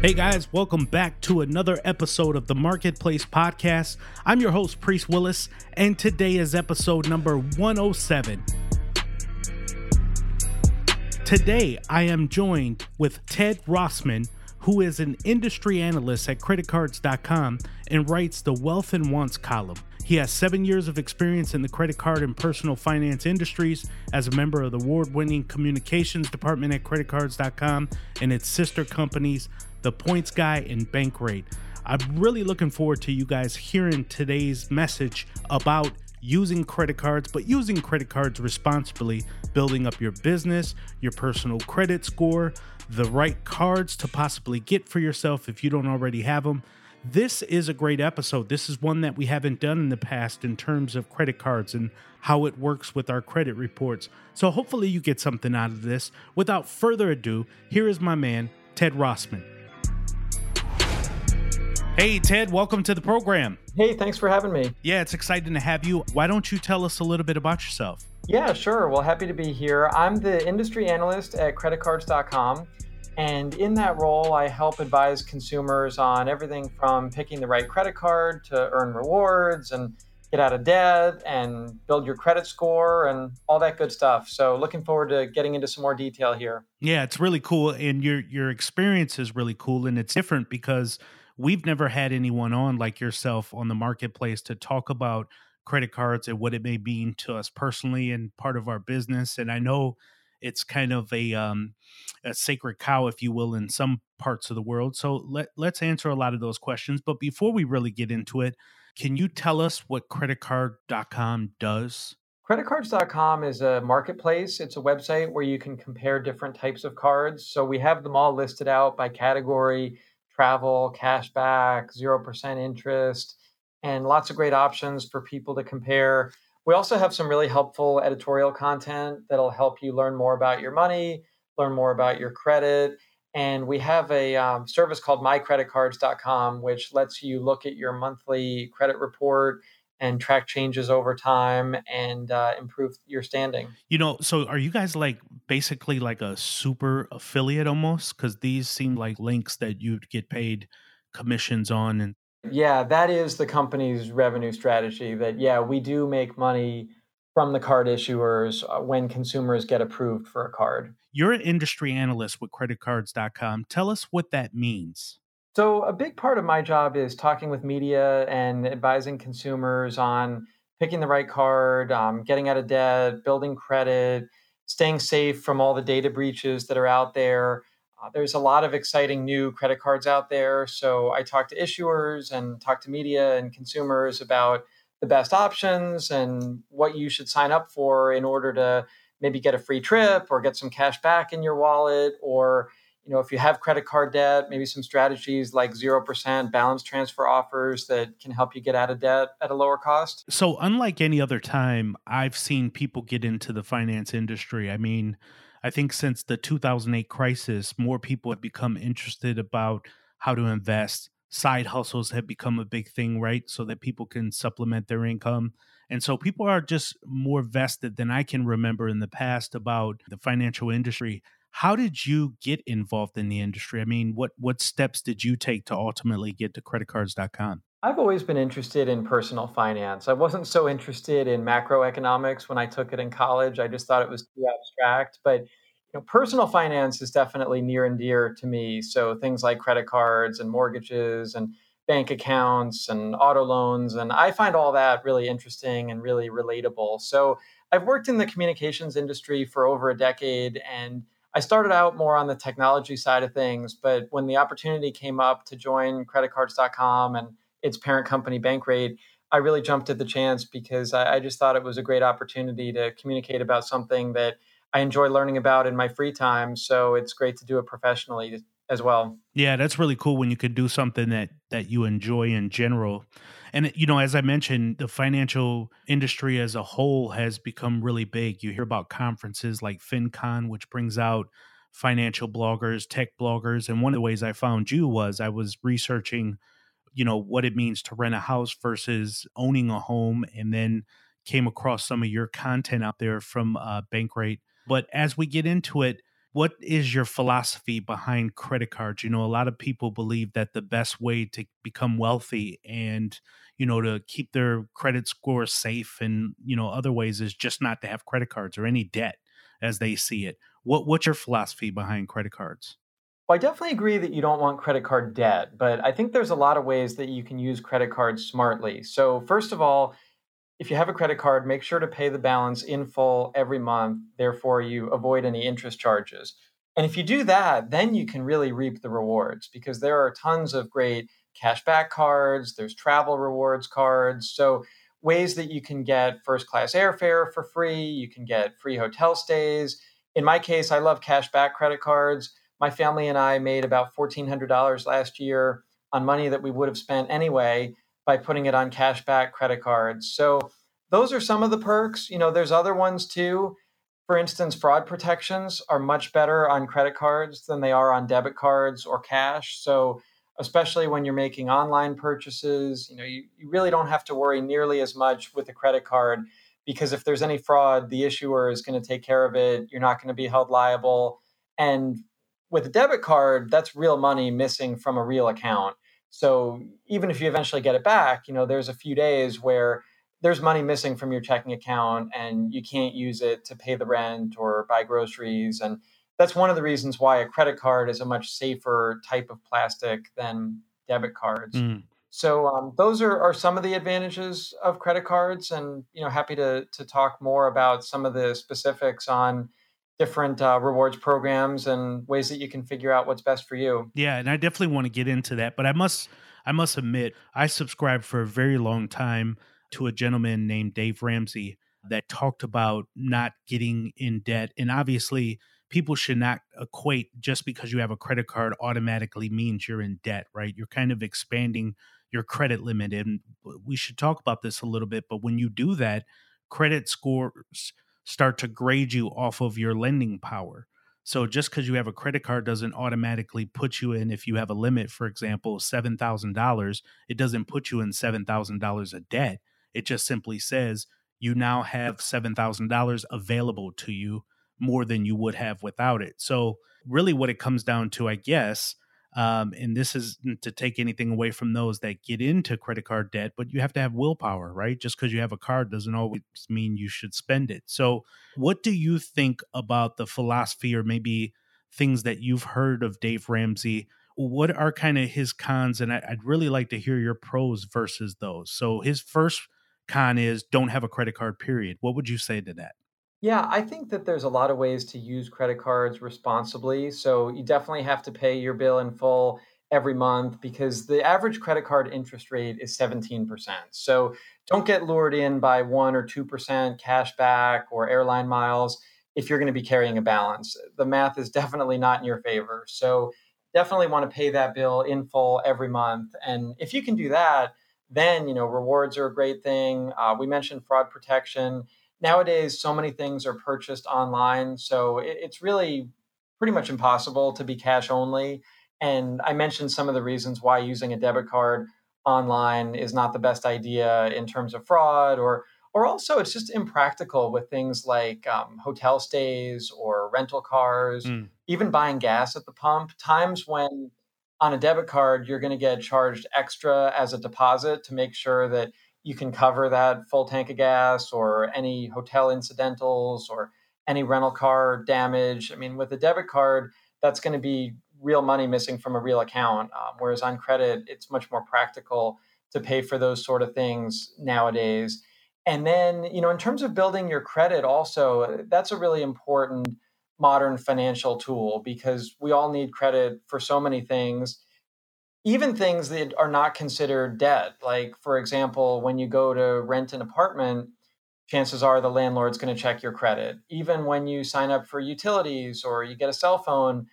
Hey guys, welcome back to another episode of the Marketplace Podcast. I'm your host, Priest Willis, and today is episode number 107. Today, I am joined with Ted Rossman, who is an industry analyst at creditcards.com and writes the Wealth and Wants column. He has seven years of experience in the credit card and personal finance industries as a member of the award winning communications department at creditcards.com and its sister companies, The Points Guy and Bankrate. I'm really looking forward to you guys hearing today's message about using credit cards, but using credit cards responsibly, building up your business, your personal credit score, the right cards to possibly get for yourself if you don't already have them. This is a great episode. This is one that we haven't done in the past in terms of credit cards and how it works with our credit reports. So hopefully you get something out of this. Without further ado, here is my man, Ted Rossman. Hey, Ted, welcome to the program. Hey, thanks for having me. Yeah, it's exciting to have you. Why don't you tell us a little bit about yourself? Yeah, sure. Well, happy to be here. I'm the industry analyst at creditcards.com. And in that role, I help advise consumers on everything from picking the right credit card to earn rewards and get out of debt and build your credit score and all that good stuff. So looking forward to getting into some more detail here. Yeah, it's really cool and your your experience is really cool and it's different because we've never had anyone on like yourself on the marketplace to talk about credit cards and what it may mean to us personally and part of our business. And I know it's kind of a um, a sacred cow, if you will, in some parts of the world. So let let's answer a lot of those questions. But before we really get into it, can you tell us what creditcard.com does? Creditcards.com is a marketplace. It's a website where you can compare different types of cards. So we have them all listed out by category travel, cashback, 0% interest, and lots of great options for people to compare. We also have some really helpful editorial content that'll help you learn more about your money, learn more about your credit. And we have a um, service called mycreditcards.com, which lets you look at your monthly credit report and track changes over time and uh, improve your standing. You know, so are you guys like basically like a super affiliate almost? Because these seem like links that you'd get paid commissions on. And yeah, that is the company's revenue strategy. That yeah, we do make money from the card issuers uh, when consumers get approved for a card. You're an industry analyst with creditcards.com. Tell us what that means. So, a big part of my job is talking with media and advising consumers on picking the right card, um, getting out of debt, building credit, staying safe from all the data breaches that are out there. Uh, there's a lot of exciting new credit cards out there. So, I talk to issuers and talk to media and consumers about the best options and what you should sign up for in order to maybe get a free trip or get some cash back in your wallet or you know, if you have credit card debt, maybe some strategies like 0% balance transfer offers that can help you get out of debt at a lower cost. So, unlike any other time, I've seen people get into the finance industry. I mean, I think since the 2008 crisis, more people have become interested about how to invest. Side hustles have become a big thing, right? So that people can supplement their income. And so people are just more vested than I can remember in the past about the financial industry. How did you get involved in the industry? I mean, what what steps did you take to ultimately get to creditcards.com? I've always been interested in personal finance. I wasn't so interested in macroeconomics when I took it in college. I just thought it was too abstract, but you know, personal finance is definitely near and dear to me. So things like credit cards and mortgages and bank accounts and auto loans and I find all that really interesting and really relatable. So I've worked in the communications industry for over a decade and I started out more on the technology side of things, but when the opportunity came up to join creditcards.com and its parent company Bankrate, I really jumped at the chance because I, I, just thought it was a great opportunity to communicate about something that I enjoy learning about in my free time. So it's great to do it professionally as well. Yeah, that's really cool when you can do something that that you enjoy in general. And you know, as I mentioned, the financial industry as a whole has become really big. You hear about conferences like FinCon, which brings out financial bloggers, tech bloggers, and one of the ways I found you was I was researching, you know, what it means to rent a house versus owning a home, and then came across some of your content out there from uh, Bankrate. But as we get into it, what is your philosophy behind credit cards? You know, a lot of people believe that the best way to become wealthy and, you know, to keep their credit score safe and, you know, other ways is just not to have credit cards or any debt as they see it. What what's your philosophy behind credit cards? Well, I definitely agree that you don't want credit card debt, but I think there's a lot of ways that you can use credit cards smartly. So, first of all, if you have a credit card, make sure to pay the balance in full every month. Therefore, you avoid any interest charges. And if you do that, then you can really reap the rewards because there are tons of great cashback cards, there's travel rewards cards. So, ways that you can get first class airfare for free, you can get free hotel stays. In my case, I love cashback credit cards. My family and I made about $1,400 last year on money that we would have spent anyway by putting it on cashback credit cards. So those are some of the perks. You know, there's other ones too. For instance, fraud protections are much better on credit cards than they are on debit cards or cash. So especially when you're making online purchases, you know, you, you really don't have to worry nearly as much with a credit card because if there's any fraud, the issuer is going to take care of it. You're not going to be held liable. And with a debit card, that's real money missing from a real account. So even if you eventually get it back, you know, there's a few days where there's money missing from your checking account and you can't use it to pay the rent or buy groceries. And that's one of the reasons why a credit card is a much safer type of plastic than debit cards. Mm. So um, those are, are some of the advantages of credit cards, and you know, happy to to talk more about some of the specifics on different uh, rewards programs and ways that you can figure out what's best for you. Yeah, and I definitely want to get into that, but I must I must admit I subscribed for a very long time to a gentleman named Dave Ramsey that talked about not getting in debt and obviously people should not equate just because you have a credit card automatically means you're in debt, right? You're kind of expanding your credit limit and we should talk about this a little bit, but when you do that, credit scores start to grade you off of your lending power. So just because you have a credit card doesn't automatically put you in if you have a limit, for example, $7,000, it doesn't put you in $7,000 of debt. It just simply says you now have $7,000 available to you more than you would have without it. So really what it comes down to, I guess, um, and this isn't to take anything away from those that get into credit card debt, but you have to have willpower, right? Just because you have a card doesn't always mean you should spend it. So, what do you think about the philosophy or maybe things that you've heard of Dave Ramsey? What are kind of his cons? And I'd really like to hear your pros versus those. So, his first con is don't have a credit card, period. What would you say to that? Yeah, I think that there's a lot of ways to use credit cards responsibly. So you definitely have to pay your bill in full every month because the average credit card interest rate is 17%. So don't get lured in by 1 or 2% cash back or airline miles if you're going to be carrying a balance. The math is definitely not in your favor. So definitely want to pay that bill in full every month. And if you can do that, then you know rewards are a great thing. Uh, we mentioned fraud protection nowadays so many things are purchased online so it, it's really pretty much impossible to be cash only and i mentioned some of the reasons why using a debit card online is not the best idea in terms of fraud or or also it's just impractical with things like um, hotel stays or rental cars mm. even buying gas at the pump times when on a debit card you're going to get charged extra as a deposit to make sure that you can cover that full tank of gas or any hotel incidentals or any rental car damage. I mean, with a debit card, that's going to be real money missing from a real account. Um, whereas on credit, it's much more practical to pay for those sort of things nowadays. And then, you know, in terms of building your credit, also, that's a really important modern financial tool because we all need credit for so many things even things that are not considered debt. Like, for example, when you go to rent an apartment, chances are the landlord's going to check your credit. Even when you sign up for utilities or you get a cell phone,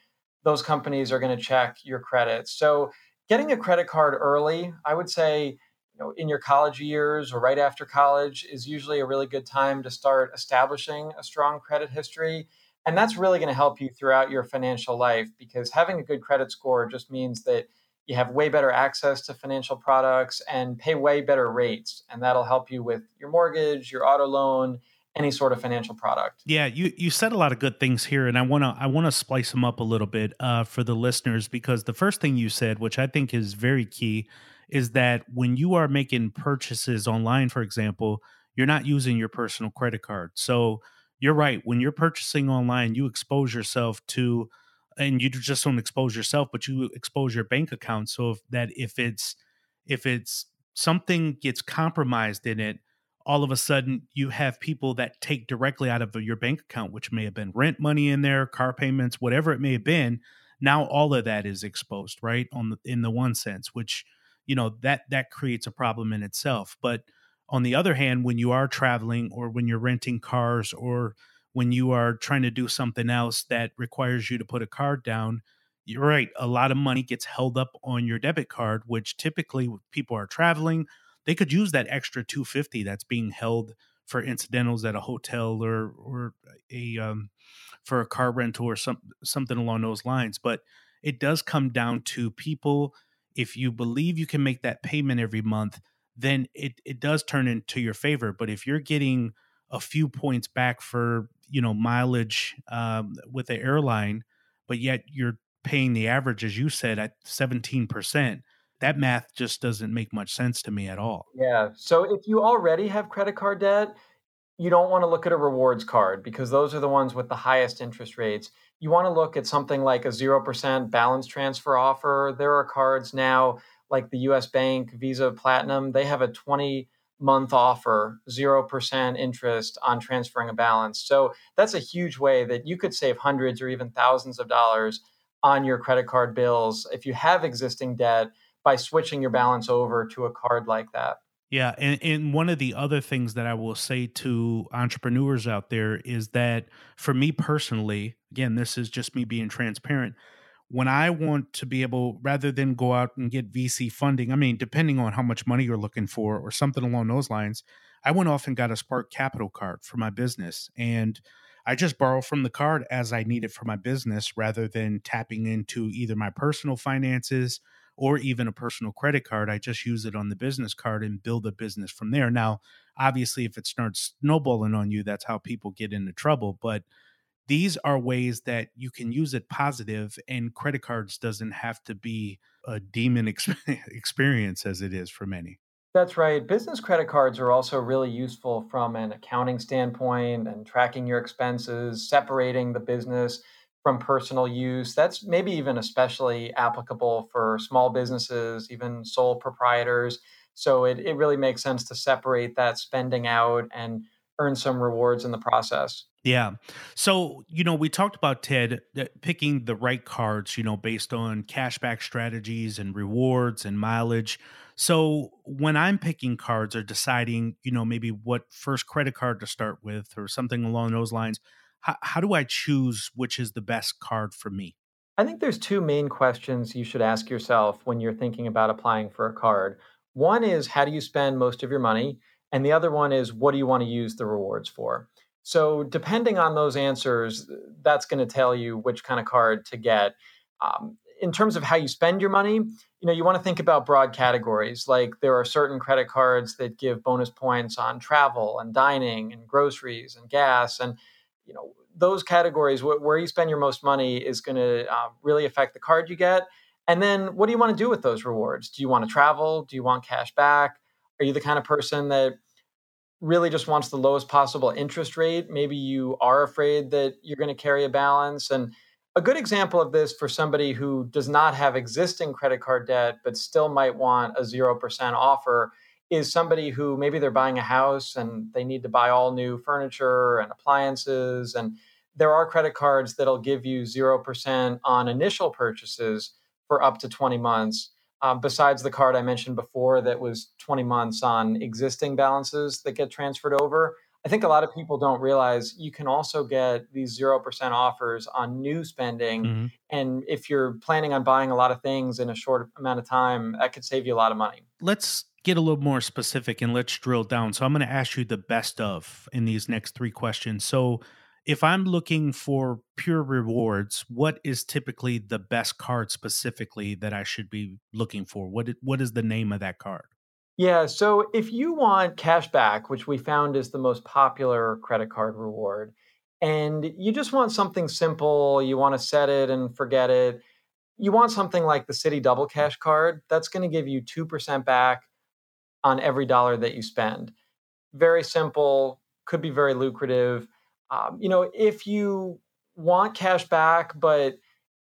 those companies are going to check your credit. So, getting a credit card early, I would say, you know, in your college years or right after college is usually a really good time to start establishing a strong credit history. And that's really going to help you throughout your financial life because having a good credit score just means that you have way better access to financial products and pay way better rates. And that'll help you with your mortgage, your auto loan, any sort of financial product. Yeah, you you said a lot of good things here, and I wanna I wanna splice them up a little bit uh, for the listeners because the first thing you said, which I think is very key, is that when you are making purchases online, for example, you're not using your personal credit card. So you're right. When you're purchasing online, you expose yourself to, and you just don't expose yourself, but you expose your bank account. So if that if it's if it's something gets compromised in it, all of a sudden you have people that take directly out of your bank account, which may have been rent money in there, car payments, whatever it may have been. Now all of that is exposed, right? On the in the one sense, which you know that that creates a problem in itself. But on the other hand, when you are traveling or when you're renting cars or when you are trying to do something else that requires you to put a card down, you're right. A lot of money gets held up on your debit card, which typically people are traveling, they could use that extra 250 that's being held for incidentals at a hotel or or a um, for a car rental or some something along those lines. But it does come down to people. If you believe you can make that payment every month, then it it does turn into your favor. But if you're getting a few points back for you know mileage um, with the airline, but yet you're paying the average, as you said, at seventeen percent, that math just doesn't make much sense to me at all. Yeah. So if you already have credit card debt, you don't want to look at a rewards card because those are the ones with the highest interest rates. You want to look at something like a 0% balance transfer offer. There are cards now like the US Bank Visa Platinum, they have a 20 month offer, 0% interest on transferring a balance. So that's a huge way that you could save hundreds or even thousands of dollars on your credit card bills if you have existing debt by switching your balance over to a card like that. Yeah, and, and one of the other things that I will say to entrepreneurs out there is that for me personally, again, this is just me being transparent when I want to be able, rather than go out and get VC funding, I mean, depending on how much money you're looking for or something along those lines, I went off and got a Spark Capital card for my business. And I just borrow from the card as I need it for my business rather than tapping into either my personal finances or even a personal credit card. I just use it on the business card and build a business from there. Now, obviously, if it starts snowballing on you, that's how people get into trouble. But these are ways that you can use it positive and credit cards doesn't have to be a demon experience as it is for many. That's right business credit cards are also really useful from an accounting standpoint and tracking your expenses separating the business from personal use. That's maybe even especially applicable for small businesses even sole proprietors. So it, it really makes sense to separate that spending out and earn some rewards in the process yeah. So, you know, we talked about Ted picking the right cards, you know, based on cashback strategies and rewards and mileage. So, when I'm picking cards or deciding, you know, maybe what first credit card to start with or something along those lines, how, how do I choose which is the best card for me? I think there's two main questions you should ask yourself when you're thinking about applying for a card. One is how do you spend most of your money? And the other one is what do you want to use the rewards for? So, depending on those answers, that's going to tell you which kind of card to get. Um, in terms of how you spend your money, you know, you want to think about broad categories. Like there are certain credit cards that give bonus points on travel and dining and groceries and gas, and you know, those categories wh- where you spend your most money is going to uh, really affect the card you get. And then, what do you want to do with those rewards? Do you want to travel? Do you want cash back? Are you the kind of person that really just wants the lowest possible interest rate. Maybe you are afraid that you're going to carry a balance. And a good example of this for somebody who does not have existing credit card debt, but still might want a 0% offer is somebody who maybe they're buying a house and they need to buy all new furniture and appliances. And there are credit cards that'll give you 0% on initial purchases for up to 20 months um, besides the card I mentioned before that was 20 months on existing balances that get transferred over. I think a lot of people don't realize you can also get these 0% offers on new spending. Mm-hmm. And if you're planning on buying a lot of things in a short amount of time, that could save you a lot of money. Let's get a little more specific and let's drill down. So I'm going to ask you the best of in these next three questions. So if I'm looking for pure rewards, what is typically the best card specifically that I should be looking for? What what is the name of that card? Yeah, so if you want cash back, which we found is the most popular credit card reward, and you just want something simple, you want to set it and forget it, you want something like the Citi Double mm. Cash card, that's going to give you 2% back on every dollar that you spend. Very simple, could be very lucrative. Um, you know, if you want cash back, but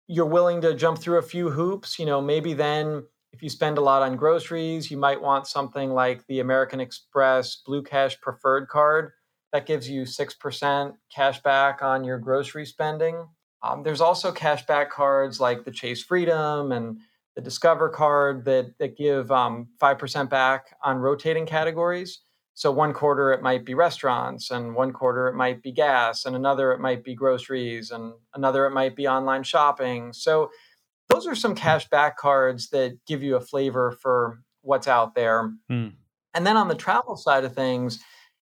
you're willing to jump through a few hoops, you know, maybe then if you spend a lot on groceries, you might want something like the American Express Blue Cash Preferred Card that gives you 6% cash back on your grocery spending. Um, there's also cash back cards like the Chase Freedom and the Discover card that, that give um, 5% back on rotating categories. So one quarter it might be restaurants, and one quarter it might be gas, and another it might be groceries, and another it might be online shopping. So those are some cash back cards that give you a flavor for what's out there. Mm. And then on the travel side of things,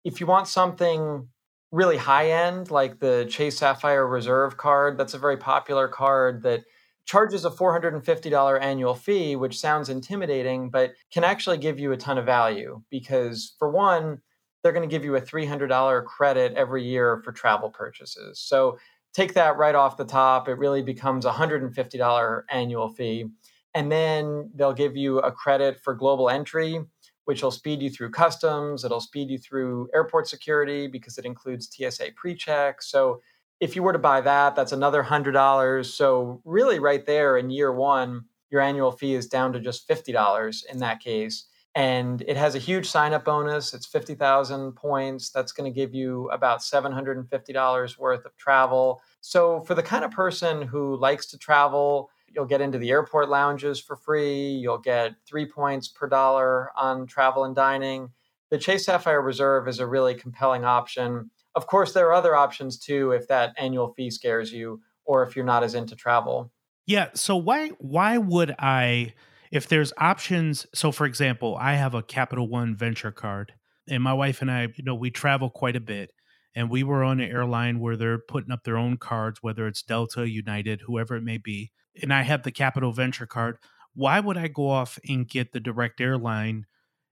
if you want something really high end, like the Chase Sapphire Reserve card, that's a very popular card that charges a $450 annual fee, which sounds intimidating, but can actually give you a ton of value because, for one, they're going to give you a $300 credit every year for travel purchases. So take that right off the top, it really becomes a $150 annual fee. And then they'll give you a credit for global entry, which will speed you through customs. It'll speed you through airport security because it includes TSA pre-check. So if you were to buy that, that's another $100. So really right there in year one, your annual fee is down to just $50 in that case and it has a huge sign up bonus. It's 50,000 points. That's going to give you about $750 worth of travel. So, for the kind of person who likes to travel, you'll get into the airport lounges for free. You'll get three points per dollar on travel and dining. The Chase Sapphire Reserve is a really compelling option. Of course, there are other options too if that annual fee scares you or if you're not as into travel. Yeah. So, why, why would I? if there's options so for example i have a capital one venture card and my wife and i you know we travel quite a bit and we were on an airline where they're putting up their own cards whether it's delta united whoever it may be and i have the capital venture card why would i go off and get the direct airline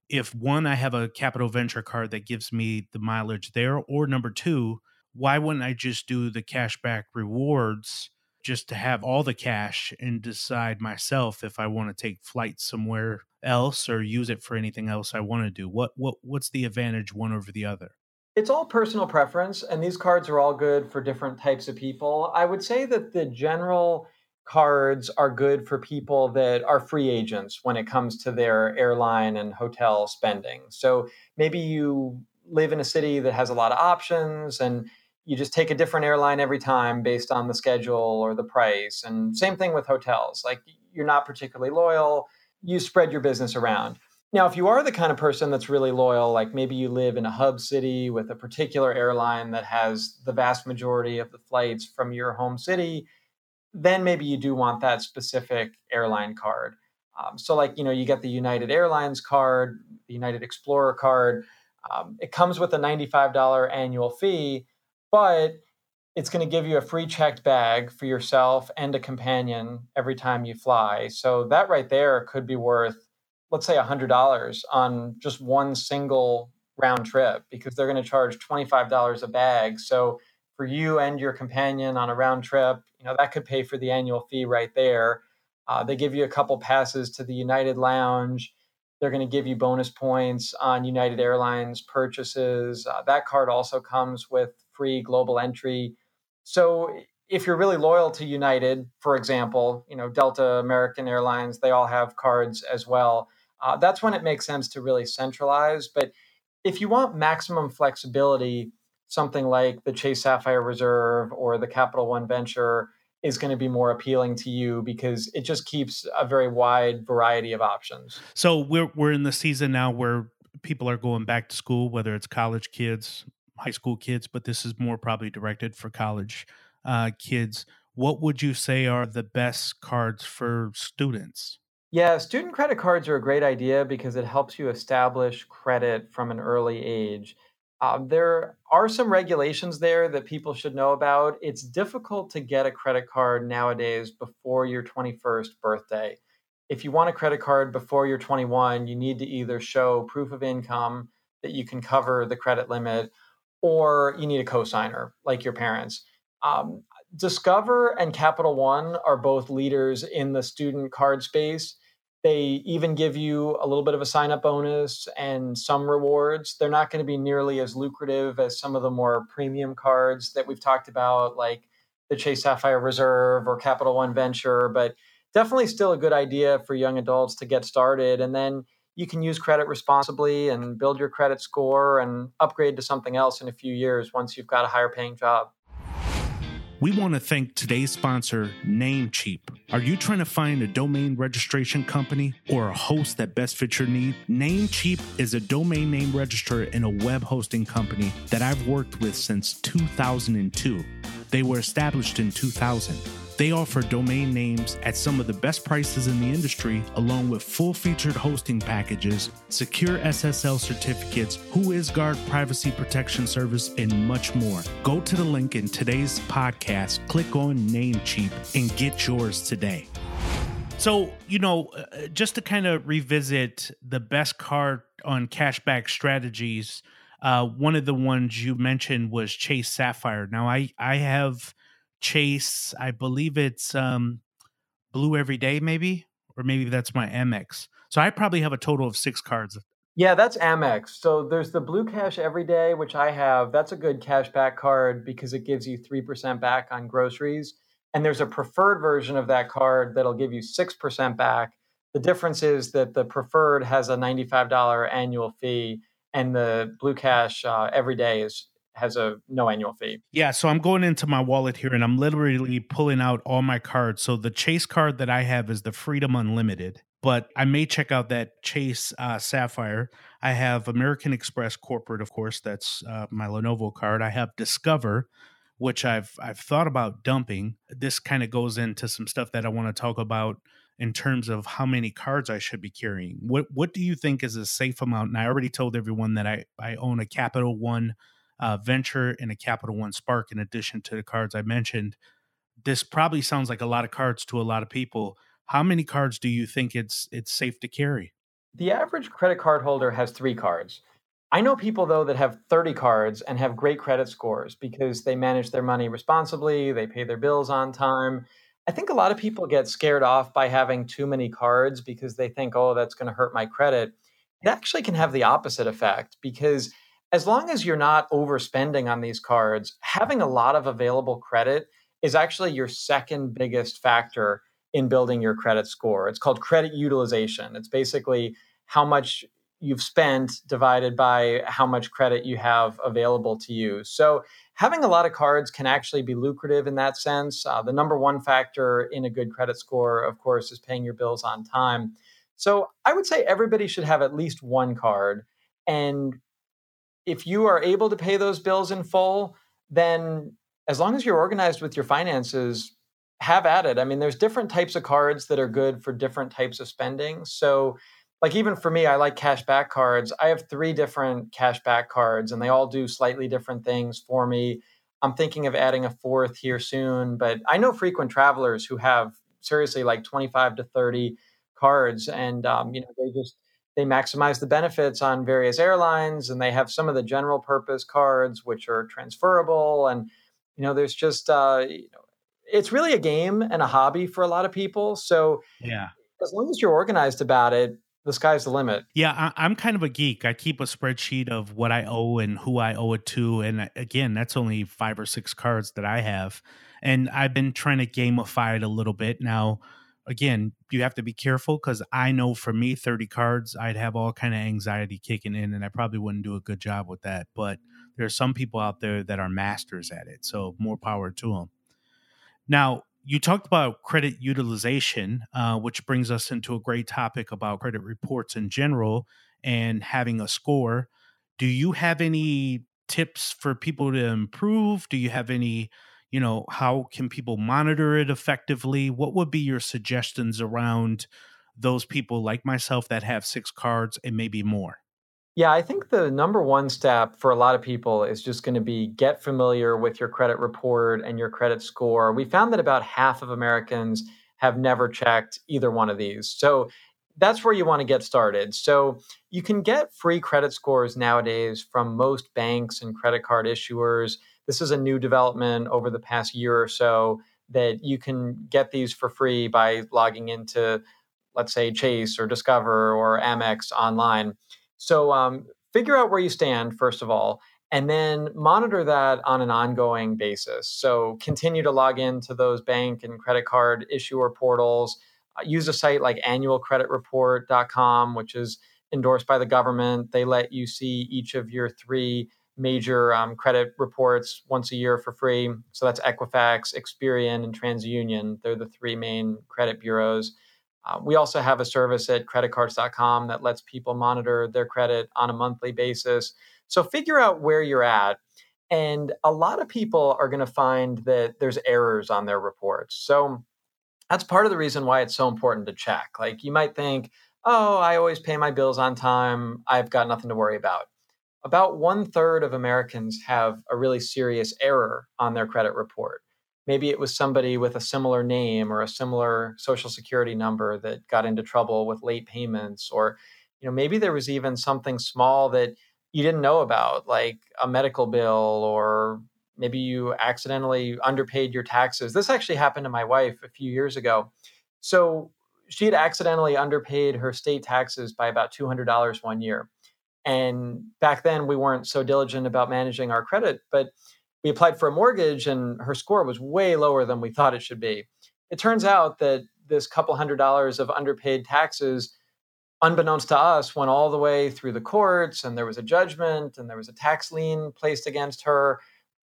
if one i have a capital venture card that gives me the mileage there or number two why wouldn't i just do the cashback rewards just to have all the cash and decide myself if I want to take flights somewhere else or use it for anything else I want to do. What what what's the advantage one over the other? It's all personal preference and these cards are all good for different types of people. I would say that the general cards are good for people that are free agents when it comes to their airline and hotel spending. So maybe you live in a city that has a lot of options and you just take a different airline every time based on the schedule or the price. And same thing with hotels. Like you're not particularly loyal, you spread your business around. Now, if you are the kind of person that's really loyal, like maybe you live in a hub city with a particular airline that has the vast majority of the flights from your home city, then maybe you do want that specific airline card. Um, so, like, you know, you get the United Airlines card, the United Explorer card. Um, it comes with a $95 annual fee but it's going to give you a free checked bag for yourself and a companion every time you fly. So that right there could be worth, let's say, $100 on just one single round trip because they're going to charge $25 a bag. So for you and your companion on a round trip, you know, that could pay for the annual fee right there. Uh, they give you a couple passes to the United Lounge. They're going to give you bonus points on United Airlines purchases. Uh, that card also comes with free global entry. So if you're really loyal to United, for example, you know Delta, American Airlines, they all have cards as well. Uh, that's when it makes sense to really centralize. But if you want maximum flexibility, something like the Chase Sapphire Reserve or the Capital One Venture is going to be more appealing to you because it just keeps a very wide variety of options. So we're we're in the season now where people are going back to school, whether it's college kids, high school kids, but this is more probably directed for college uh, kids. What would you say are the best cards for students? Yeah, student credit cards are a great idea because it helps you establish credit from an early age. Um, there are some regulations there that people should know about. It's difficult to get a credit card nowadays before your 21st birthday. if you want a credit card before you're 21, you need to either show proof of income that you can cover the credit limit, or you need a cosigner like your parents. Um, Discover and Capital One are both leaders in the student card space. They even give you a little bit of a sign up bonus and some rewards. They're not going to be nearly as lucrative as some of the more premium cards that we've talked about, like the Chase Sapphire Reserve or Capital One Venture, but definitely still a good idea for young adults to get started. And then you can use credit responsibly and build your credit score and upgrade to something else in a few years once you've got a higher paying job. We want to thank today's sponsor, Namecheap. Are you trying to find a domain registration company or a host that best fits your need? Namecheap is a domain name registrar and a web hosting company that I've worked with since 2002. They were established in 2000. They offer domain names at some of the best prices in the industry, along with full featured hosting packages, secure SSL certificates, WhoisGuard privacy protection service, and much more. Go to the link in today's podcast, click on Namecheap, and get yours today. So, you know, uh, just to kind of revisit the best card on cashback strategies, uh, one of the ones you mentioned was Chase Sapphire. Now, I I have Chase. I believe it's um, Blue Every Day, maybe, or maybe that's my Amex. So I probably have a total of six cards. Yeah, that's Amex. So there's the Blue Cash Every Day, which I have. That's a good cash back card because it gives you 3% back on groceries. And there's a preferred version of that card that'll give you 6% back. The difference is that the preferred has a $95 annual fee and the Blue Cash uh, every day is has a no annual fee. Yeah, so I'm going into my wallet here and I'm literally pulling out all my cards. So the Chase card that I have is the Freedom Unlimited, but I may check out that Chase uh, Sapphire. I have American Express Corporate, of course, that's uh, my Lenovo card. I have Discover, which I've I've thought about dumping. This kind of goes into some stuff that I want to talk about in terms of how many cards I should be carrying. What what do you think is a safe amount? And I already told everyone that I I own a Capital One uh, Venture and a Capital One Spark in addition to the cards I mentioned. This probably sounds like a lot of cards to a lot of people. How many cards do you think it's it's safe to carry? The average credit card holder has 3 cards. I know people though that have 30 cards and have great credit scores because they manage their money responsibly, they pay their bills on time. I think a lot of people get scared off by having too many cards because they think, "Oh, that's going to hurt my credit." It actually can have the opposite effect because as long as you're not overspending on these cards, having a lot of available credit is actually your second biggest factor in building your credit score. It's called credit utilization. It's basically how much you've spent divided by how much credit you have available to you. So, having a lot of cards can actually be lucrative in that sense. Uh, the number one factor in a good credit score, of course, is paying your bills on time. So, I would say everybody should have at least one card. And if you are able to pay those bills in full, then as long as you're organized with your finances, have at it. I mean, there's different types of cards that are good for different types of spending. So, like even for me, I like cash back cards. I have three different cash back cards, and they all do slightly different things for me. I'm thinking of adding a fourth here soon, but I know frequent travelers who have seriously like 25 to 30 cards, and um, you know they just they maximize the benefits on various airlines and they have some of the general purpose cards which are transferable and you know there's just uh, you know, it's really a game and a hobby for a lot of people so yeah. as long as you're organized about it the sky's the limit. Yeah I, am kind of a geek. I keep a spreadsheet of what i owe and who i owe it to and uh, again that's only five or six cards that i have and i've been trying to gamify it a little bit now again, you have to be careful because I know for me, 30 cards, I'd have all kind of anxiety kicking in and I probably wouldn't do a good job with that. But there are some people out there that are masters at it. So more power to them. Now, you talked about credit utilization, uh, which brings us into a great topic about credit reports in general and having a score. Do you have any tips for people to improve? Do you have any you know how can people monitor it effectively what would be your suggestions around those people like myself that have six cards and maybe more yeah i think the number one step for a lot of people is just going to be get familiar with your credit report and your credit score we found that about half of americans have never checked either one of these. So that's where you want to get started. So you can get free credit scores nowadays from most banks and credit card issuers. This is a new development over the past year or so that you can get these for free by logging into, let's say, Chase or Discover or Amex online. So um, figure out where you stand, first of all, and then monitor that on an ongoing basis. So continue to log into those bank and credit card issuer portals. Uh, use a site like annualcreditreport.com, which is endorsed by the government. They let you see each of your three major um, credit reports once a year for free. So that's Equifax, Experian, and TransUnion. They're the three main credit bureaus. Uh, we also have a service at creditcards.com that lets people monitor their credit on a monthly basis. So figure out where you're at. And a lot of people are going to find that there's errors on their reports. So that's part of the reason why it's so important to check. Like you might think, oh, I always pay my bills on time. I've got nothing to worry about. About one third of Americans have a really serious error on their credit report. Maybe it was somebody with a similar name or a similar social security number that got into trouble with late payments, or you know, maybe there was even something small that you didn't know about, like a medical bill or maybe you accidentally underpaid your taxes. This actually happened to my wife a few years ago. So she had accidentally underpaid her state taxes by about $200 one year. And back then we weren't so diligent about managing our credit, but we applied for a mortgage and her score was way lower than we thought it should be. It turns mm-hmm. out that this couple hundred dollars of underpaid taxes unbeknownst to us went all the way through the courts and there was a judgment and there was a tax lien placed against her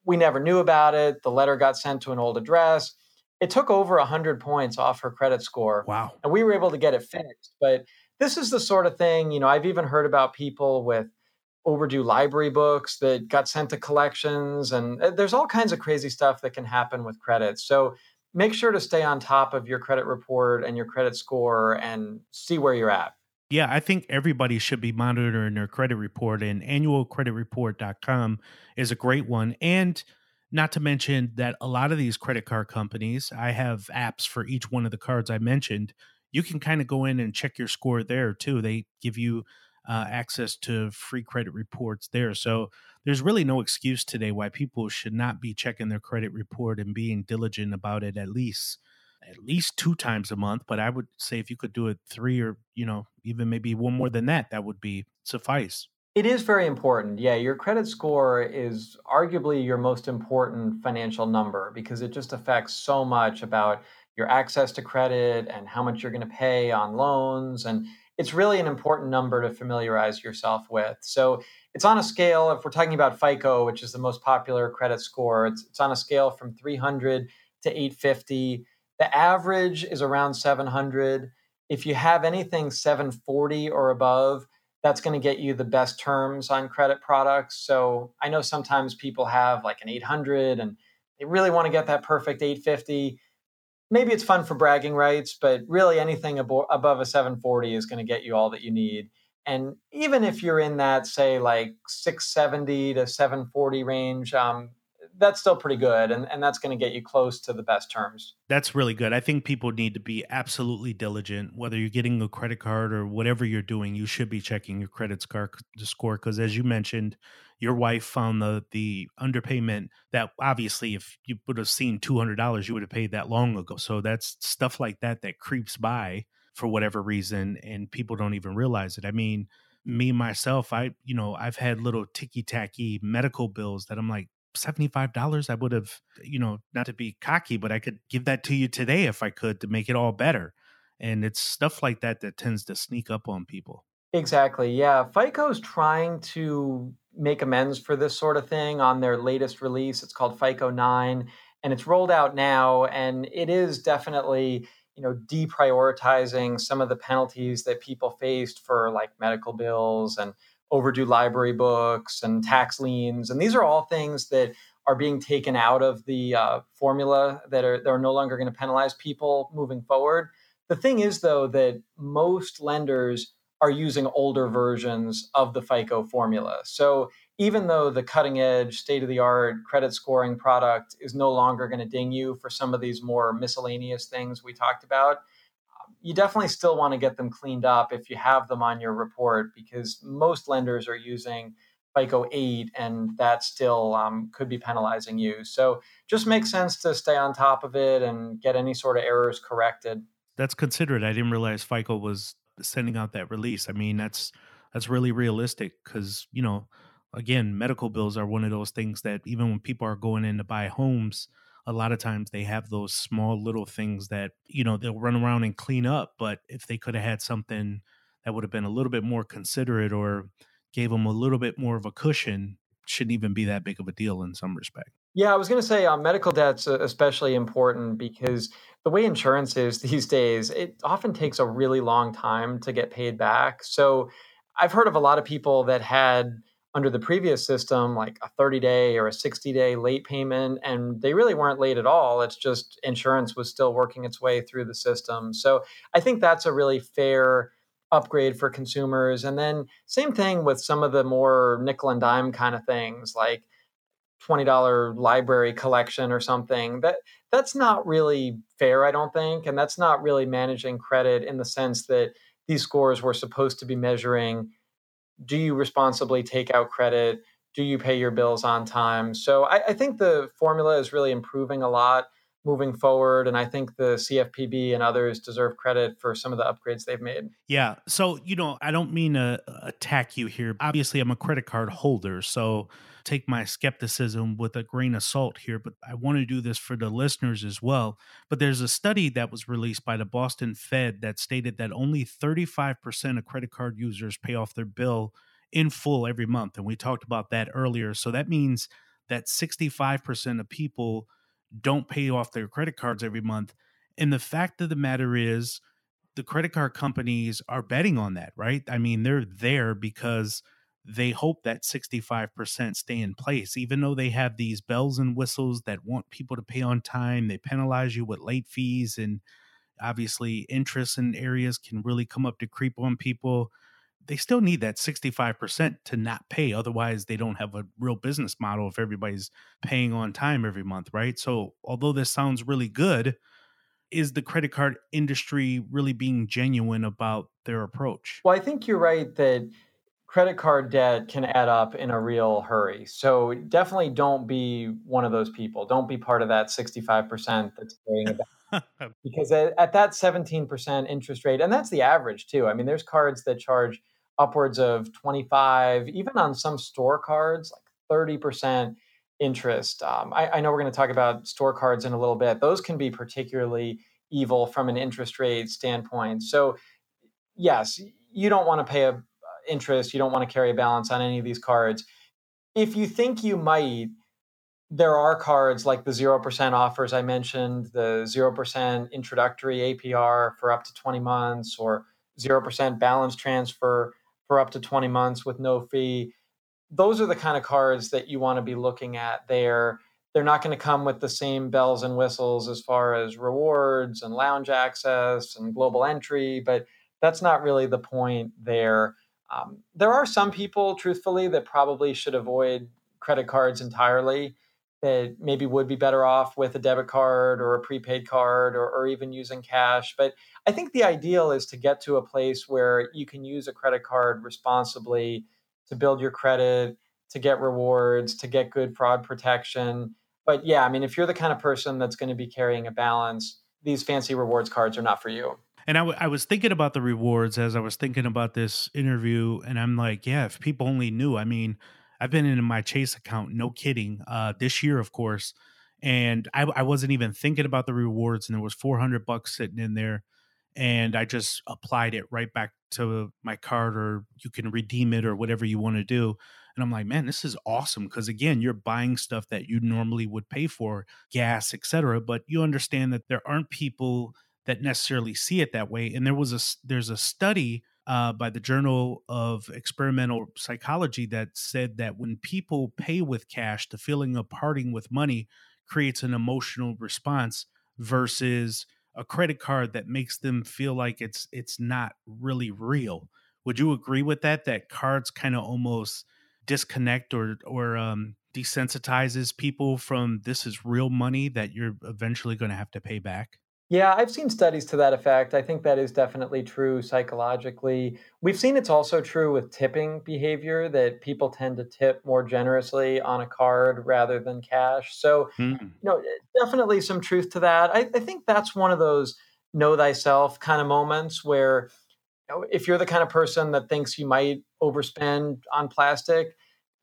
we never knew about it. The letter got sent to an old address. It took over 100 points off her credit score. Wow. And we were able to get it fixed. But this is the sort of thing, you know, I've even heard about people with overdue library books that got sent to collections. And uh, there's all kinds of crazy stuff that can happen with credit. So make sure to stay on top of your credit report and your credit score and see where you're at. Yeah, I think everybody should be monitoring their credit report, and annualcreditreport.com is a great one. And not to mention that a lot of these credit card companies, I have apps for each one of the cards I mentioned. You can kind of go in and check your score there too. They give you uh, access to free credit reports there. So there's really no excuse today why people should not be checking their credit report and being diligent about it at least at least two times a month but i would say if you could do it three or you know even maybe one more than that that would be suffice it is very important yeah your credit score is arguably your most important financial number because it just affects so much about your access to credit and how much you're going to pay on loans and it's really an important number to familiarize yourself with so it's on a scale if we're talking about fico which is the most popular credit score it's, it's on a scale from 300 to 850 the average is around 700. If you have anything 740 or above, that's going to get you the best terms on credit products. So I know sometimes people have like an 800 and they really want to get that perfect 850. Maybe it's fun for bragging rights, but really anything abo- above a 740 is going to get you all that you need. And even if you're in that, say, like 670 to 740 range, um, that's still pretty good and, and that's going to get you close to the best terms. That's really good. I think people need to be absolutely diligent whether you're getting a credit card or whatever you're doing you should be checking your credit score because as you mentioned your wife found the the underpayment that obviously if you would have seen $200 you would have paid that long ago. So that's stuff like that that creeps by for whatever reason and people don't even realize it. I mean me myself i you know i've had little ticky tacky medical bills that i'm like $75 i would have you know not to be cocky but i could give that to you today if i could to make it all better. And it's stuff like that that tends to sneak up on people. Exactly yeah fico's trying to make amends for this sort of thing on their latest release it's called fico 9 and it's rolled out now and it is definitely you know deprioritizing some of the penalties that people faced for like medical bills and overdue library books and tax liens. And these are all things that are being taken out of the uh, formula that are, that are no longer going to penalize people moving forward. The thing is, though, that most lenders are using older versions of the FICO formula. So even though the cutting edge, state of the art credit scoring product is no longer going to ding you for some of these more miscellaneous things we talked about, you definitely still want to get them cleaned up if you have them on your report because most lenders are using FICO 8 and that still um, could be penalizing you. So just makes sense to stay on top of it and get any sort of errors corrected. That's considerate. I didn't realize FICO was sending out that release. I mean, that's that's really realistic because you know again, medical bills are one of those things that even when people are going in to buy homes, a lot of times they have those small little things that, you know, they'll run around and clean up. But if they could have had something that would have been a little bit more considerate or gave them a little bit more of a cushion, shouldn't even be that big of a deal in some respect. Yeah, I was going to say uh, medical debt's especially important because the way insurance is these days, it often takes a really long time to get paid back. So I've heard of a lot of people that had under the previous system like a 30 day or a 60 day late payment and they really weren't late at all. It's just insurance was still working its way through the system. So i think that's a really fair upgrade for consumers. And then same thing with some of the more nickel and dime kind of things like $20 library collection or something. That that's not really fair i don't think and that's not really managing credit in the sense that these scores were supposed to be measuring do you responsibly take out credit? Do you pay your bills on time? So I, I think the formula is really improving a lot moving forward. And I think the CFPB and others deserve credit for some of the upgrades they've made. Yeah. So, you know, I don't mean to uh, attack you here. Obviously, I'm a credit card holder. So take my skepticism with a grain of salt here, but I want to do this for the listeners as well. But there's a study that was released by the Boston Fed that stated that only 35% of credit card users pay off their bill in full every month. And we talked about that earlier. So that means that 65% of people don't pay off their credit cards every month. And the fact of the matter is, the credit card companies are betting on that, right? I mean, they're there because they hope that 65% stay in place, even though they have these bells and whistles that want people to pay on time. They penalize you with late fees, and obviously, interest in areas can really come up to creep on people. They still need that 65% to not pay. Otherwise, they don't have a real business model if everybody's paying on time every month, right? So, although this sounds really good, is the credit card industry really being genuine about their approach? Well, I think you're right that credit card debt can add up in a real hurry. So definitely don't be one of those people. Don't be part of that 65% that's paying it because at, at, that 17% interest rate, and that's the average too. I mean, there's cards that charge upwards of 25, even on some store cards, like 30% interest. Um, I, I know we're going to talk about store cards in a little bit. Those can be particularly evil from an interest rate standpoint. So yes, you don't want to pay a interest, you don't want to carry a balance on any of these cards. If you think you might, there are cards like the 0% offers I mentioned, the 0% introductory APR for up to 20 months, or 0% balance transfer for up to 20 months with no fee. Those are the kind of cards that you want to be looking at there. They're not going to come with the same bells and whistles as far as rewards and lounge access and global entry, but that's not really the point there. Um, there are some people, truthfully, that probably should avoid credit cards entirely. That maybe would be better off with a debit card or a prepaid card or, or even using cash. But I think the ideal is to get to a place where you can use a credit card responsibly to build your credit, to get rewards, to get good fraud protection. But yeah, I mean, if you're the kind of person that's going to be carrying a balance, these fancy rewards cards are not for you. And I, w- I was thinking about the rewards as I was thinking about this interview, and I'm like, yeah, if people only knew. I mean, I've been in my Chase account, no kidding, uh, this year, of course, and I, I wasn't even thinking about the rewards, and there was 400 bucks sitting in there, and I just applied it right back to my card, or you can redeem it, or whatever you want to do. And I'm like, man, this is awesome because again, you're buying stuff that you normally would pay for, gas, etc. But you understand that there aren't people that necessarily see it that way. And there was a there's a study uh, by the Journal of Experimental Psychology that said that when people pay with cash, the feeling of parting with money creates an emotional response versus a credit card that makes them feel like it's it's not really real. Would you agree with that? That cards kind of almost disconnect or or um, desensitizes people from this is real money that you're eventually going to have to pay back? Yeah, I've seen studies to that effect. I think that is definitely true psychologically. We've seen it's also true with tipping behavior that people tend to tip more generously on a card rather than cash. So, mm. you know, definitely some truth to that. I, I think that's one of those know thyself kind of moments where you know, if you're the kind of person that thinks you might overspend on plastic,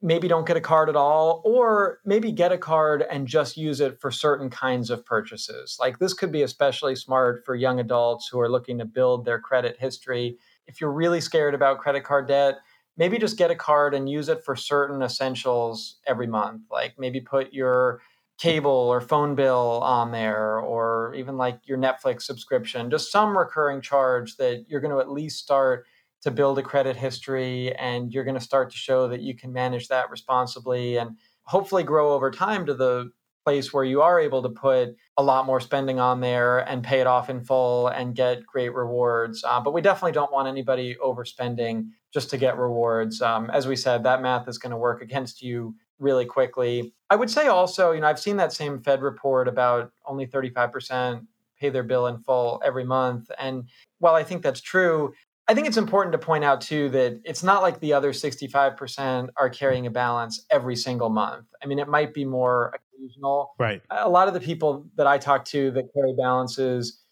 maybe don't get a card at all, or maybe get a card and just use it for certain kinds of purchases. Like this could be especially smart for young adults who are looking to build their credit history. If you're really scared about credit card debt, maybe just get a card and use it for certain essentials every month. Like maybe put your cable or phone bill on there, or even like your Netflix subscription, just some recurring charge that you're going to at least start to build a credit history and you're going to start to show that you can manage that responsibly and hopefully grow over time to the place where you are able to put a lot more spending on there and pay it off in full and get great rewards. Uh, but we definitely don't want anybody overspending just to get rewards. Um, as we said, that math is going to work against you really quickly. I would say also, you know, I've seen that same Fed report about only 35% pay their bill in full every month. And while I think that's true, I think it's important to point out too that it's not like the other 65% are carrying a balance every single month. I mean, it might be more occasional. Right. A lot of the people that I talk to that carry balances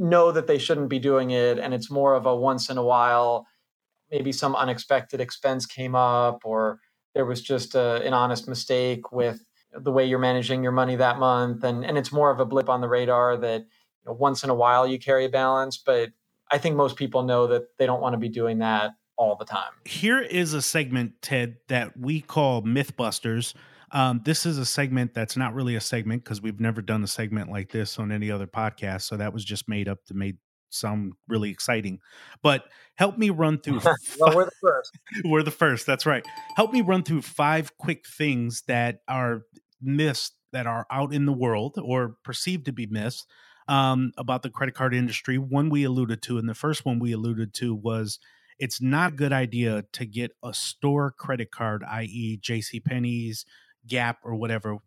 know that they shouldn't be doing it and it's more of a once in a while maybe some unexpected expense came up or there was just a, an honest mistake with the way you're managing your money that month and and it's more of a blip on the radar that you know, once in a while you carry a balance but I think most people know that they don't want to be doing that all the time. Here is a segment, Ted, that we call Mythbusters. Um, this is a segment that's not really a segment because we've never done a segment like this on any other podcast. So that was just made up to make sound really exciting. But help me run through. well, we're the first. we're the first. That's right. Help me run through five quick things that are myths that are out in the world or perceived to be myths um, about the credit card industry. One we alluded to, and the first one we alluded to was it's not a good idea to get a store credit card, i.e., J.C. Penney's, Gap, or whatever.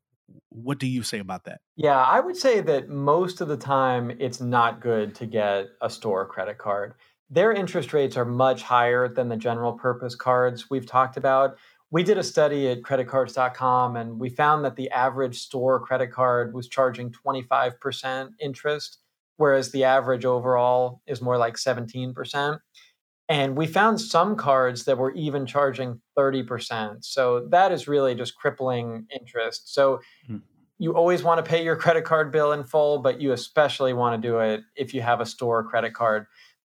What do you say about that? Yeah, I would say that most of the time it's not good to get a store credit card. Their interest rates are much higher than the general purpose cards we've talked about we did a study at creditcards.com and we found that the average store credit card was charging 25% interest, whereas the average overall is more like 17%. And we found some cards that were even charging 30%. So that is really just crippling interest. So mm. you always want to pay your credit card bill in full, but you especially want to do it if you have a store credit card.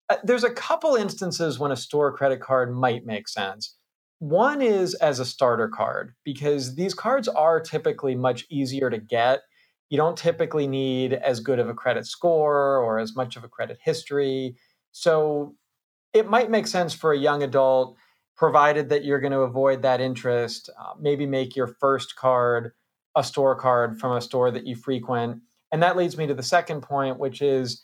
Uh, there's a couple instances when a store credit card might make sense. One is as a starter card because these cards are typically much easier to get. You don't typically need as good of a credit score or as much of a credit history. So it might make sense for a young adult, provided that you're going to avoid that interest. Uh, maybe make your first card a store card from a store that you frequent. And that leads me to the second point, which is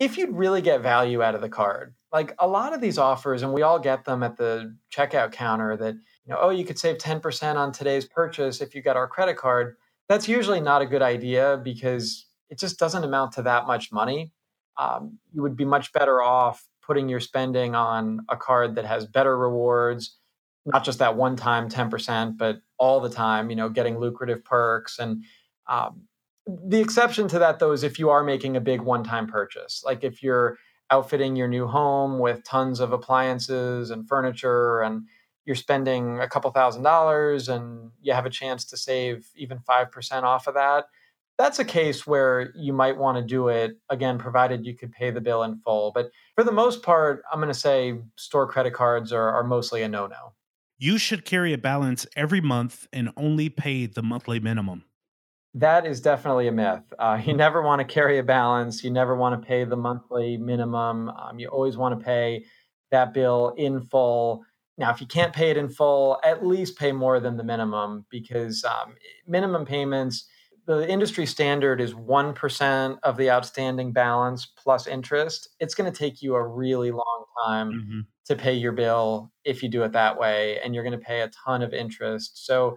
if you'd really get value out of the card, like a lot of these offers, and we all get them at the checkout counter that, you know, oh, you could save 10% on today's purchase if you got our credit card. That's usually not a good idea because it just doesn't amount to that much money. Um, you would be much better off putting your spending on a card that has better rewards, not just that one time 10%, but all the time, you know, getting lucrative perks and um, the exception to that, though, is if you are making a big one time purchase, like if you're outfitting your new home with tons of appliances and furniture and you're spending a couple thousand dollars and you have a chance to save even 5% off of that that's a case where you might want to do it again provided you could pay the bill in full. But for the most part i'm going to say store credit cards are, are mostly a no-no. You should carry a balance every month and only pay the monthly minimum that is definitely a myth. Uh, you never want to carry a balance. You never want to pay the monthly minimum. Um, you always want to pay that bill in full. Now, if you can't pay it in full, at least pay more than the minimum because um, minimum payments the industry standard is 1% of the outstanding balance plus interest, it's going to take you a really long time mm-hmm. to pay your bill if you do it that way. And you're going to pay a ton of interest. So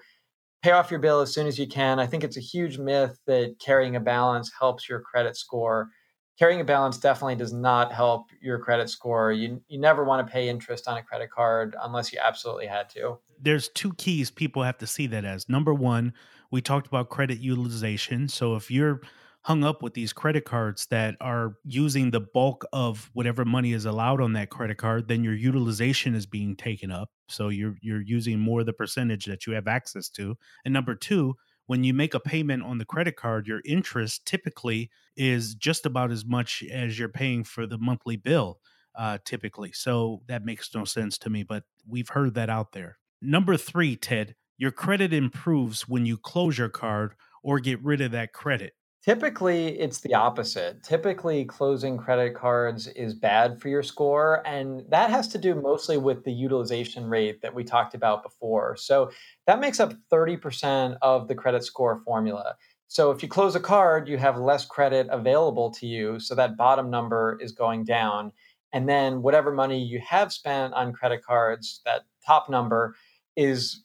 pay off your bill as soon as you can. I think it's a huge myth that carrying a balance helps your credit score. Carrying a balance definitely does not help your credit score. You, you never want to pay interest on a credit card unless you absolutely had to. There's two keys people have to see that as. Number one, we talked about credit utilization. So if you're hung up with these credit cards that are using the bulk of whatever money is allowed on that credit card, then your utilization is being taken up. So you're you're using more of the percentage that you have access to. And number two, when you make a payment on the credit card, your interest typically is just about as much as you're paying for the monthly bill, uh, typically. So that makes no sense to me, but we've heard that out there. Number three, Ted, your credit improves when you close your card or get rid of that credit. Typically, it's the opposite. Typically, closing credit cards is bad for your score. And that has to do mostly with the utilization rate that we talked about before. So that makes up 30% of the credit score formula. So if you close a card, you have less credit available to you. So that bottom number is going down. And then whatever money you have spent on credit cards, that top number is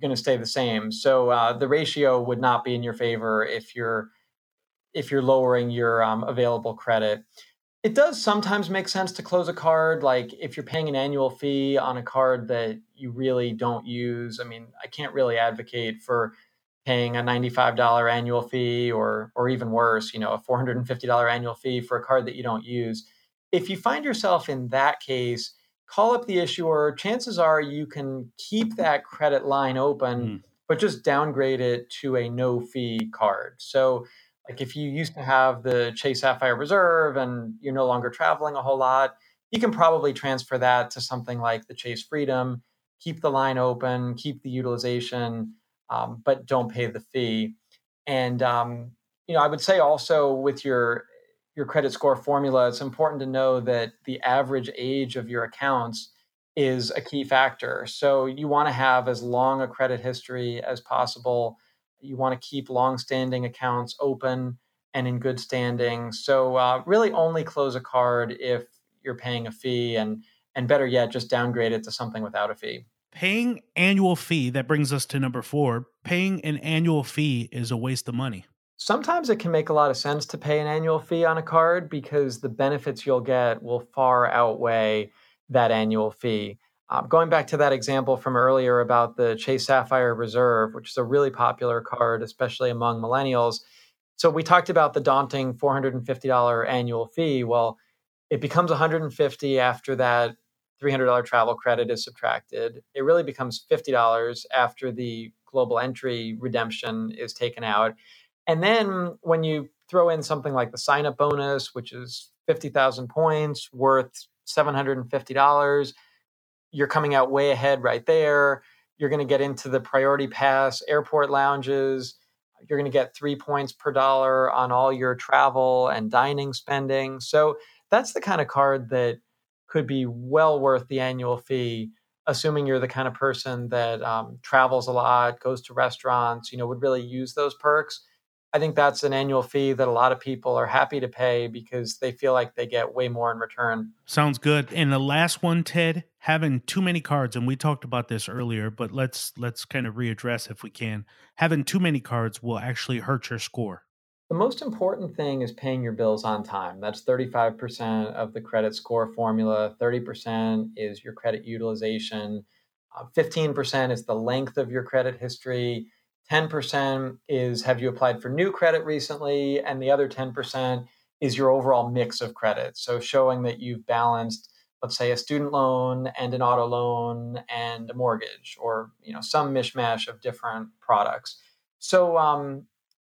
going to stay the same. So uh, the ratio would not be in your favor if you're if you're lowering your um, available credit. It does sometimes make sense to close a card, like if you're paying an annual fee on a card that you really don't use. I mean, I can't really advocate for paying a $95 annual fee or or even worse, you know, a $450 annual fee for a card that you don't use. If you find yourself in that case, call up the issuer. Chances are you can keep that credit line open, mm. but just downgrade it to a no fee card. So like if you used to have the Chase Sapphire Reserve and you're no longer traveling a whole lot, you can probably transfer that to something like the Chase Freedom, keep the line open, keep the utilization, um, but don't pay the fee. And um, you know, I would say also with your your credit score formula, it's important to know that the average age of your accounts is a key factor. So you want to have as long a credit history as possible you want to keep long-standing accounts open and in good standing. So uh, really, only close a card if you're paying a fee, and and better yet, just downgrade it to something without a fee. Paying annual fee that brings us to number four. Paying an annual fee is a waste of money. Sometimes it can make a lot of sense to pay an annual fee on a card because the benefits you'll get will far outweigh that annual fee. Um, going back to that example from earlier about the Chase Sapphire Reserve, which is a really popular card, especially among millennials. So we talked about the daunting $450 annual fee. Well, it becomes 150 after that $300 travel credit is subtracted. It really becomes $50 after the global entry redemption is taken out. And then when you throw in something like the sign up bonus, which is 50,000 points worth $750, you're coming out way ahead right there. You're going to get into the priority pass airport lounges. You're going to get three points per dollar on all your travel and dining spending. So that's the kind of card that could be well worth the annual fee, assuming you're the kind of person that um, travels a lot, goes to restaurants, you know, would really use those perks. I think that's an annual fee that a lot of people are happy to pay because they feel like they get way more in return. Sounds good. And the last one, Ted, having too many cards, and we talked about this earlier, but let's let's kind of readdress if we can. Having too many cards will actually hurt your score. The most important thing is paying your bills on time. That's 35% of the credit score formula. 30% is your credit utilization. Uh, 15% is the length of your credit history 10% is have you applied for new credit recently? And the other 10% is your overall mix of credit. So showing that you've balanced, let's say, a student loan and an auto loan and a mortgage, or you know some mishmash of different products. So um,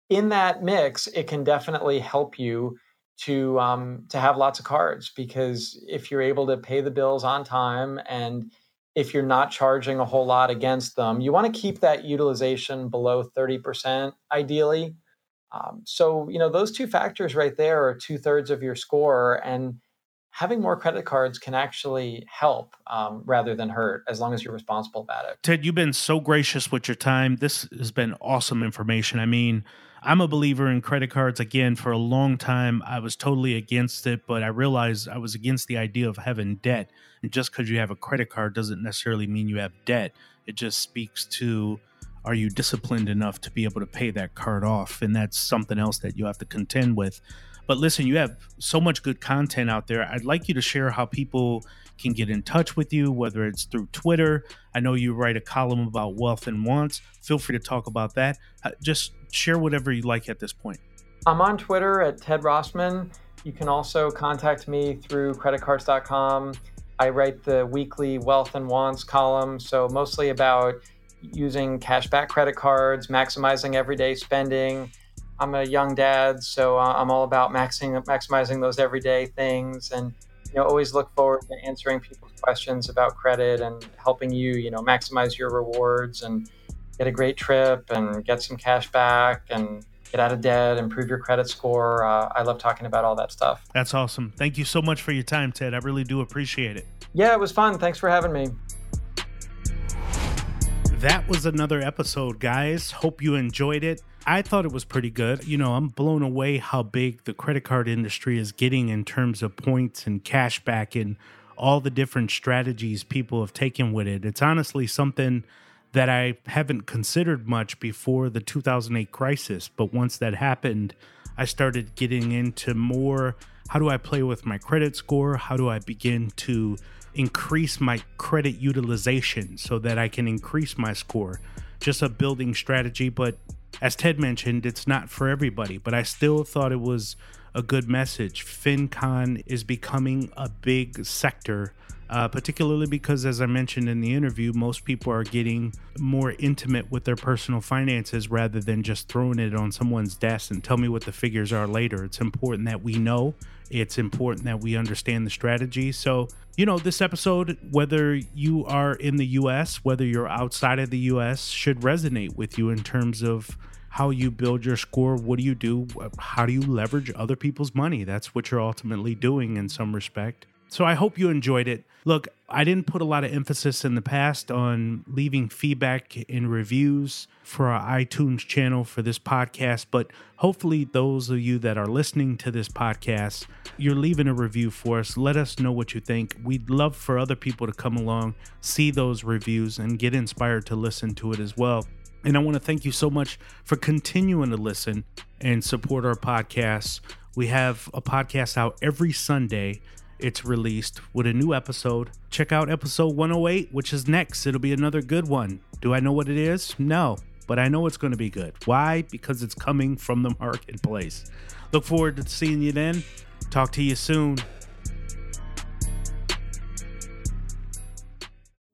in that mix, it can definitely help you to um, to have lots of cards because if you're able to pay the bills on time and if you're not charging a whole lot against them. You want to keep that utilization below 30% ideally. Um, so, you know, those two factors right there are two thirds of your score. And having more credit cards can actually help um, rather than hurt as long as you're responsible about it. Ted, you've been so gracious with your time. This has been awesome information. I mean, I'm a believer in credit cards. Again, for a long time, I was totally against it, but I realized I was against the idea of having debt. And just because you have a credit card doesn't necessarily mean you have debt. It just speaks to are you disciplined enough to be able to pay that card off? And that's something else that you have to contend with. But listen, you have so much good content out there. I'd like you to share how people can get in touch with you, whether it's through Twitter. I know you write a column about wealth and wants. Feel free to talk about that. Uh, just share whatever you like at this point. I'm on Twitter at Ted Rossman. You can also contact me through creditcards.com. I write the weekly wealth and wants column, so mostly about using cashback credit cards, maximizing everyday spending, I'm a young dad, so I'm all about maxing, maximizing those everyday things, and you know, always look forward to answering people's questions about credit and helping you, you know, maximize your rewards and get a great trip and get some cash back and get out of debt, improve your credit score. Uh, I love talking about all that stuff. That's awesome. Thank you so much for your time, Ted. I really do appreciate it. Yeah, it was fun. Thanks for having me. That was another episode, guys. Hope you enjoyed it. I thought it was pretty good. You know, I'm blown away how big the credit card industry is getting in terms of points and cash back and all the different strategies people have taken with it. It's honestly something that I haven't considered much before the 2008 crisis. But once that happened, I started getting into more how do I play with my credit score? How do I begin to increase my credit utilization so that I can increase my score. Just a building strategy, but as Ted mentioned, it's not for everybody, but I still thought it was a good message. FinCon is becoming a big sector uh, particularly because, as I mentioned in the interview, most people are getting more intimate with their personal finances rather than just throwing it on someone's desk and tell me what the figures are later. It's important that we know, it's important that we understand the strategy. So, you know, this episode, whether you are in the US, whether you're outside of the US, should resonate with you in terms of how you build your score. What do you do? How do you leverage other people's money? That's what you're ultimately doing in some respect. So I hope you enjoyed it. Look, I didn't put a lot of emphasis in the past on leaving feedback and reviews for our iTunes channel for this podcast, but hopefully, those of you that are listening to this podcast, you're leaving a review for us. Let us know what you think. We'd love for other people to come along, see those reviews, and get inspired to listen to it as well. And I want to thank you so much for continuing to listen and support our podcast. We have a podcast out every Sunday it's released with a new episode. Check out episode 108, which is next. It'll be another good one. Do I know what it is? No, but I know it's going to be good. Why? Because it's coming from the marketplace. Look forward to seeing you then. Talk to you soon.